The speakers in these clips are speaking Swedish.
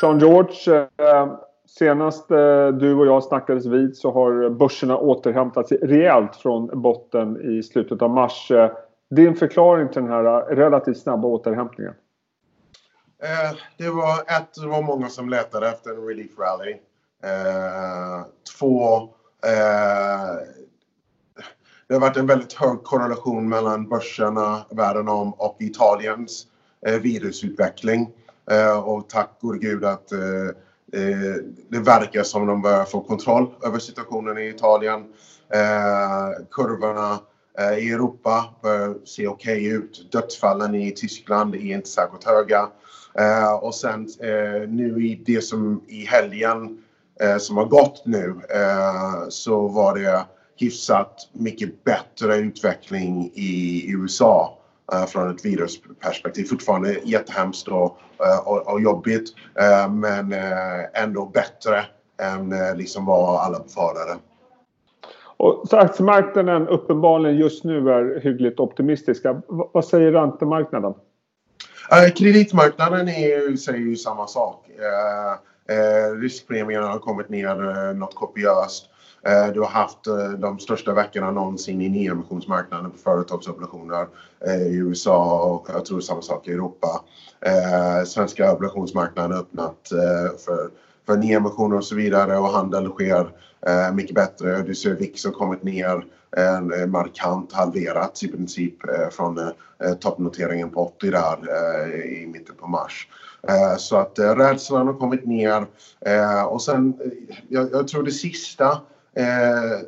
Sean George, eh, senast eh, du och jag snackades vid så har börserna återhämtat sig rejält från botten i slutet av mars. Eh, din förklaring till den här relativt snabba återhämtningen? det var ett, det var många som letade efter en relief rally. två, det har varit en väldigt hög korrelation mellan börserna världen om och Italiens virusutveckling. Eh, och tack gode gud att eh, eh, det verkar som de börjar få kontroll över situationen i Italien. Kurvorna i Europa börjar se okej okay ut. Dödsfallen i Tyskland är inte särskilt höga. Och sen nu i det som i helgen som har gått nu så var det hyfsat mycket bättre utveckling i USA från ett virusperspektiv. Fortfarande jättehemskt och, eh, och, och jobbigt eh, men ändå bättre än liksom vad alla befarade. Och så aktiemarknaden uppenbarligen just nu är hyggligt optimistiska. vad säger räntemarknaden? kreditmarknaden är, säger ju samma sak. riskpremierna har kommit ner något kopiöst. Eh, du har haft eh, de största veckorna någonsin i nyemissionsmarknaden på företagsobligationer eh, i USA och jag tror samma sak i Europa. Svenska obligationsmarknaden har öppnat för, för nyemissioner och så vidare och handel sker mycket bättre. Du ser VIX har kommit ner markant halverats i princip från toppnoteringen på 80 där i mitten på mars. Så att rädslan har kommit ner och sen jag, jag tror det sista Eh,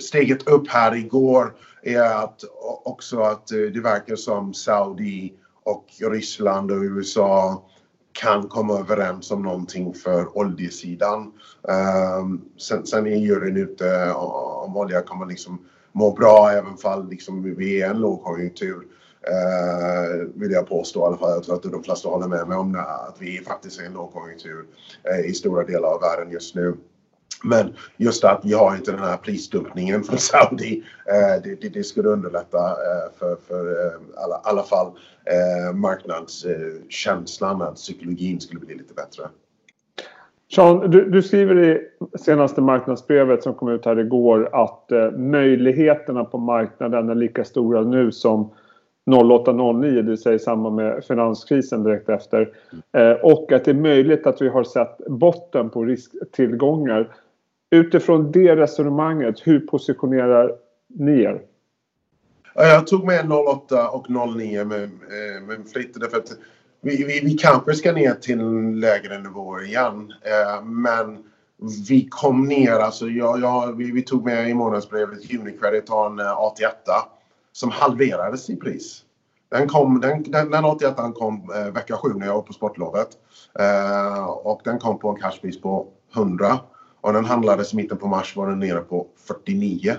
steget upp här igår är att också att eh, det verkar som Saudi och Ryssland och USA kan komma överens om någonting för oljesidan. Eh, sen, sen är juryn ute om olja kommer liksom må bra även fall liksom vi är en lågkonjunktur. Uh, vill jag påstå i alla fall. Jag tror att de flesta håller med mig om det, att vi faktiskt är en lågkonjunktur i stora delar av världen just nu. Men just att vi har inte den här prisdumpningen från Saudi. Eh, det, det, det, skulle underlätta eh, för, för eh, alla, alla fall marknadskänslan, att psykologin skulle bli lite bättre. Sean, du, du, skriver i senaste marknadsbrevet som kom ut här igår att eh, möjligheterna på marknaden är lika stora nu som 08-09, det vill säga i samband med finanskrisen direkt efter. Eh, och att det är möjligt att vi har sett botten på risktillgångar. Utifrån det resonemanget, hur positionerar ni er? Jag tog med 08 och 09 med, eh, med flit därför att vi, vi, vi kanske ska ner till lägre nivåer igen. Eh, men vi kom ner, alltså jag, jag, vi, vi tog med i månadsbrevet Unicredit har en eh, AT1 som halverades i pris. Den, kom, den, den, den 81 kom eh, vecka 7 när jag var på sportlovet. Eh, och den kom på en cashpris på 100. Och den handlades i mitten på mars var den nere på 49.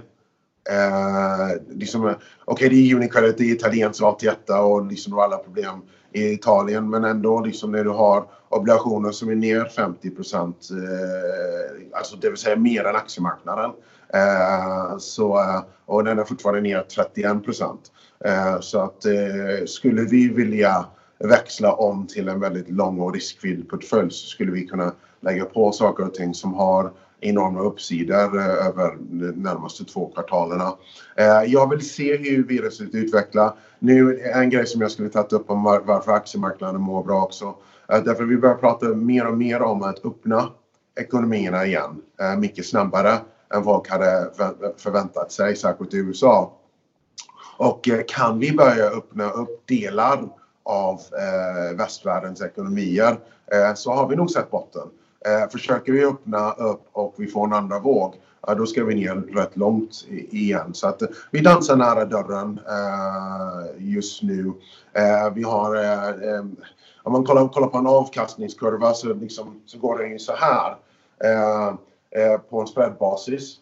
Eh, liksom, Okej, okay, det är Unicredit, det är italiensk AT1 och liksom alla problem i Italien. Men ändå liksom när du har obligationer som är ner 50 procent, eh, alltså det vill säga mer än aktiemarknaden. Eh, så, eh, och den är fortfarande ner 31 procent. Eh, så att eh, skulle vi vilja växla om till en väldigt lång och riskfylld portfölj så skulle vi kunna lägga på saker och ting som har enorma uppsidor eh, över de närmaste två kvartalerna. Eh, jag vill se hur viruset utvecklar. Nu en grej som jag skulle tagit upp om varför aktiemarknaden mår bra också. Eh, därför vi börjar prata mer och mer om att öppna ekonomierna igen mycket snabbare än folk hade förväntat sig, särskilt i USA. Och kan vi börja öppna upp delar av eh, västvärldens ekonomier eh, så har vi nog sett botten. Eh, försöker vi öppna upp och vi får en andra våg, ja, då ska vi ner rätt långt igen. Så att eh, vi dansar nära dörren eh, just nu. Eh, vi har, eh, eh, om man kollar, kollar, på en avkastningskurva så, liksom, så går den ju så här på en spreadbasis.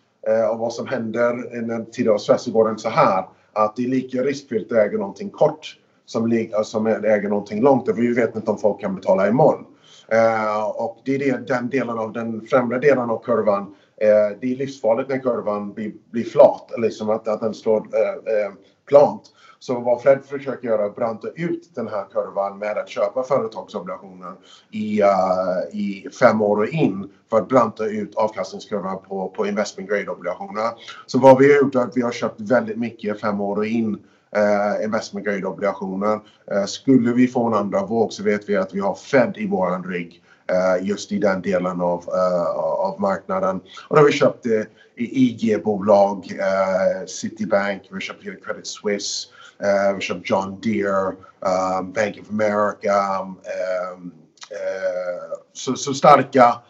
och vad som händer i en tid av stress så går den så här att det är lika riskfyllt att äga någonting kort som, eh, som äger någonting långt. För vi vet inte om folk kan betala imorgon. Eh, och det är det, den delen av den främre delen av kurvan. Eh, det är livsfarligt när kurvan blir, blir flat, liksom att, att den slår eh, eh, plant. Så vad Fred försöker göra är att branta ut den här kurvan med att köpa företagsobligationer i, uh, i fem år och in för att branta ut avkastningskurvan på, på investment grade obligationer. Så vad vi har gjort är att vi har köpt väldigt mycket fem år och in eh, investment grade obligationer. Eh, skulle vi få en andra våg så vet vi att vi har Fed i våran rygg eh, just i den delen av, eh, av marknaden. Och då har vi köpt eh, IG-bolag, eh, Citibank, vi har köpt Credit Suisse, eh, vi har köpt John Deere, um, Bank of America. Um, så, så starka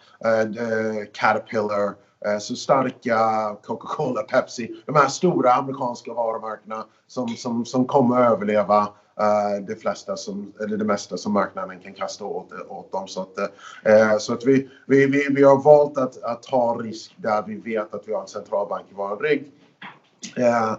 Caterpillar Eh, så starka Coca-Cola, Pepsi, de här stora amerikanska varumärkena som, som, som kommer att överleva uh, det flesta som, eller det mesta som marknaden kan kasta åt, åt dem. Så att, uh, så att vi, vi, vi, vi har valt att, att ta risk där vi vet att vi har en centralbank i vår rygg. Uh,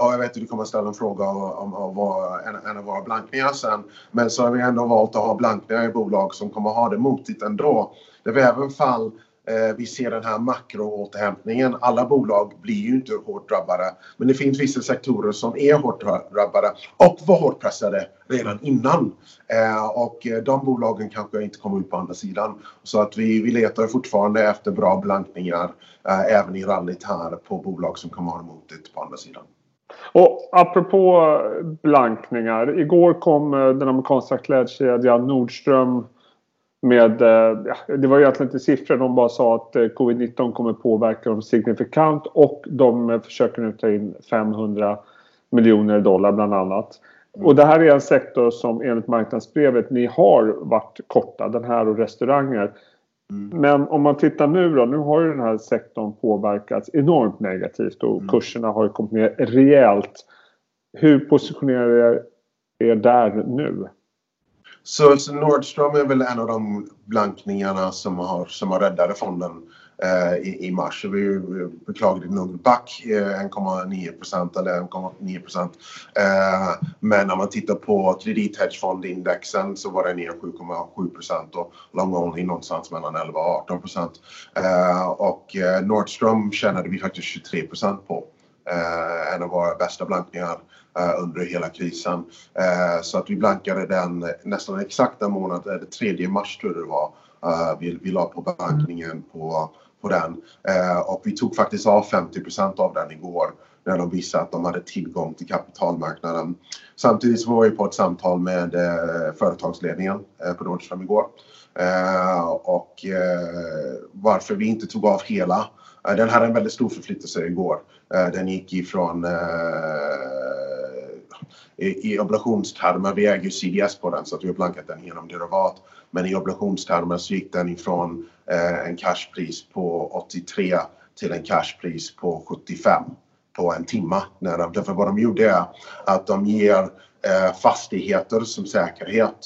och jag vet att du kommer att ställa en fråga om, om, om vår, en, en, av våra blankningar sen. Men så har vi ändå valt att ha blankningar i bolag som kommer att ha det motigt ändå. Det är även fall Eh, vi ser den här makroåterhämtningen. Alla bolag blir ju inte hårt drabbade. Men det finns vissa sektorer som är hårt drabbade och var hårt pressade redan innan. Eh, och eh, de bolagen kanske inte kommer ut på andra sidan. Så att vi, vi letar fortfarande efter bra blankningar eh, även i rallyt här på bolag som kommer ha emot det på andra sidan. Och apropå blankningar. Igår kom den amerikanska klädkedjan Nordström med, eh, ja, det var egentligen inte siffror, de bara sa att eh, covid-19 kommer påverka dem signifikant och de eh, försöker nu ta in 500 miljoner dollar bland annat. Mm. Och det här är en sektor som enligt marknadsbrevet ni har varit korta, den här och restauranger. Mm. Men om man tittar nu då, nu har ju den här sektorn påverkats enormt negativt och mm. kurserna har kommit ner rejält. Hur positionerar er er där nu? Så, så Nordstrom är väl en av de blankningarna som har, som har räddade fonden eh, i, i mars. Vi beklagligt nog back eh, 1,9 procent eller 1,9 procent. Eh, men när man tittar på kredithedgefondindexen så var den ner 7,7 procent och long only någonstans mellan 11 och 18 procent. Eh, och eh, Nordstrom tjänade vi faktiskt 23 procent på. Eh, en av våra bästa blankningar Eh, under hela krisen. Eh, så att vi blankade den nästan exakt en månad, eller eh, 3 mars tror jag det var. Eh, vi, vi la på blankningen på, på den eh, och vi tog faktiskt av 50% av den igår när de visade att de hade tillgång till kapitalmarknaden. Samtidigt så var vi på ett samtal med eh, företagsledningen eh, på Nordström igår. Eh, och eh, varför vi inte tog av hela. Eh, den hade en väldigt stor förflyttelse igår. Eh, den gick ifrån i, i obligationstermer, vi äger ju CDS på den så att vi har blankat den genom derivat. Men i obligationstermer så gick den ifrån eh, en cashpris på 83 till en cashpris på 75 på en timme. Därför vad de gjorde är att de ger eh, fastigheter som säkerhet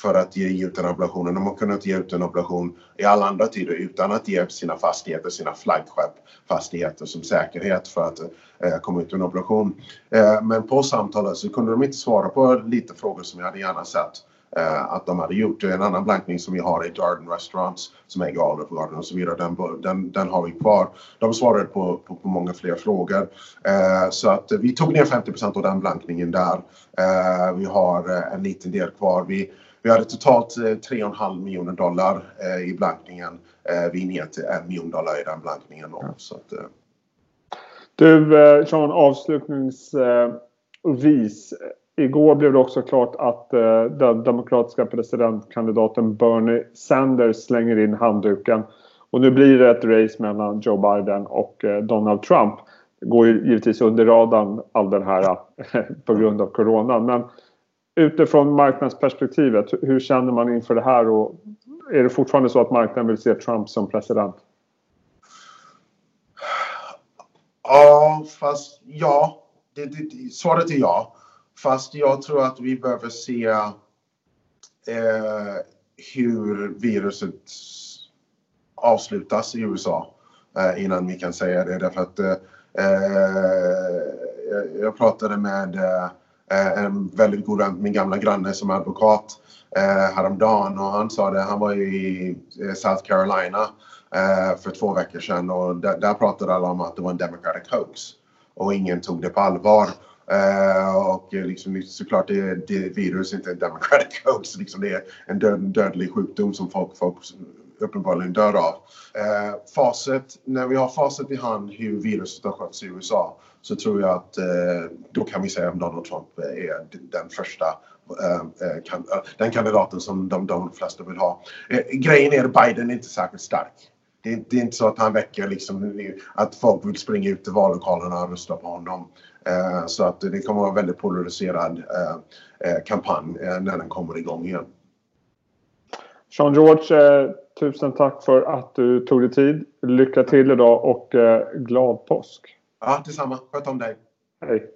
för att ge ut den obligationen. De har kunnat ge ut en obligation i alla andra tider utan att ge sina fastigheter, sina flaggskepp, fastigheter som säkerhet för att eh, komma ut en obligation. Eh, men på samtalet så kunde de inte svara på lite frågor som jag hade gärna sett Eh, att de hade gjort. En annan blankning som vi har är Darden Restaurants som äger Olive Garden och så vidare, den, den, den har vi kvar. De svarade på, på, på många fler frågor. Eh, så att vi tog ner 50% av den blankningen där. Eh, vi har eh, en liten del kvar. Vi, vi hade totalt eh, 3,5 miljoner dollar eh, i blankningen. Eh, vi är ner till 1 miljon dollar i den blankningen. Då, Så att, du, Sean, avslutningsvis. Igår blev det också klart att eh, den demokratiska presidentkandidaten Bernie Sanders slänger in handduken. Och nu blir det ett race mellan Joe Biden och eh, Donald Trump. Det går ju givetvis under radarn all den här eh, på grund av coronan. Men utifrån marknadsperspektivet, hur känner man inför det här? Och är det fortfarande så att marknaden vill se Trump som president? Ja, fast ja. Det, det, svaret är ja. Fast jag tror att vi behöver se eh, hur viruset avslutas i USA eh, innan vi kan säga det. Därför att eh, eh jag, pratade med eh, en väldigt god vän, min gamla granne som är advokat eh, häromdagen och han sa det, han var i eh, South Carolina eh, för två veckor sedan och där, där pratade alla om att det var en democratic hoax och ingen tog det på allvar. Uh, och eh, liksom, såklart det, det virus inte en democratic hoax. Liksom det är en död, dödlig sjukdom som folk, folk uppenbarligen dör av. Eh, facit, när vi har facit i hand hur viruset har skötts i USA så tror jag att eh, då kan vi säga att Donald Trump eh, är den första kan, den kandidaten som de, de flesta vill ha. Grejen är att Biden är inte särskilt stark. Det är, det är, inte så att han väcker liksom, att folk vill springa ut till vallokalerna och rösta på honom. Eh, så att det kommer att vara en väldigt polariserad eh, eh, kampanj när den kommer igång igen. Jean George, tusen tack för att du tog dig tid. Lycka till idag och glad påsk! Ja, detsamma. Sköt om dig. Hej.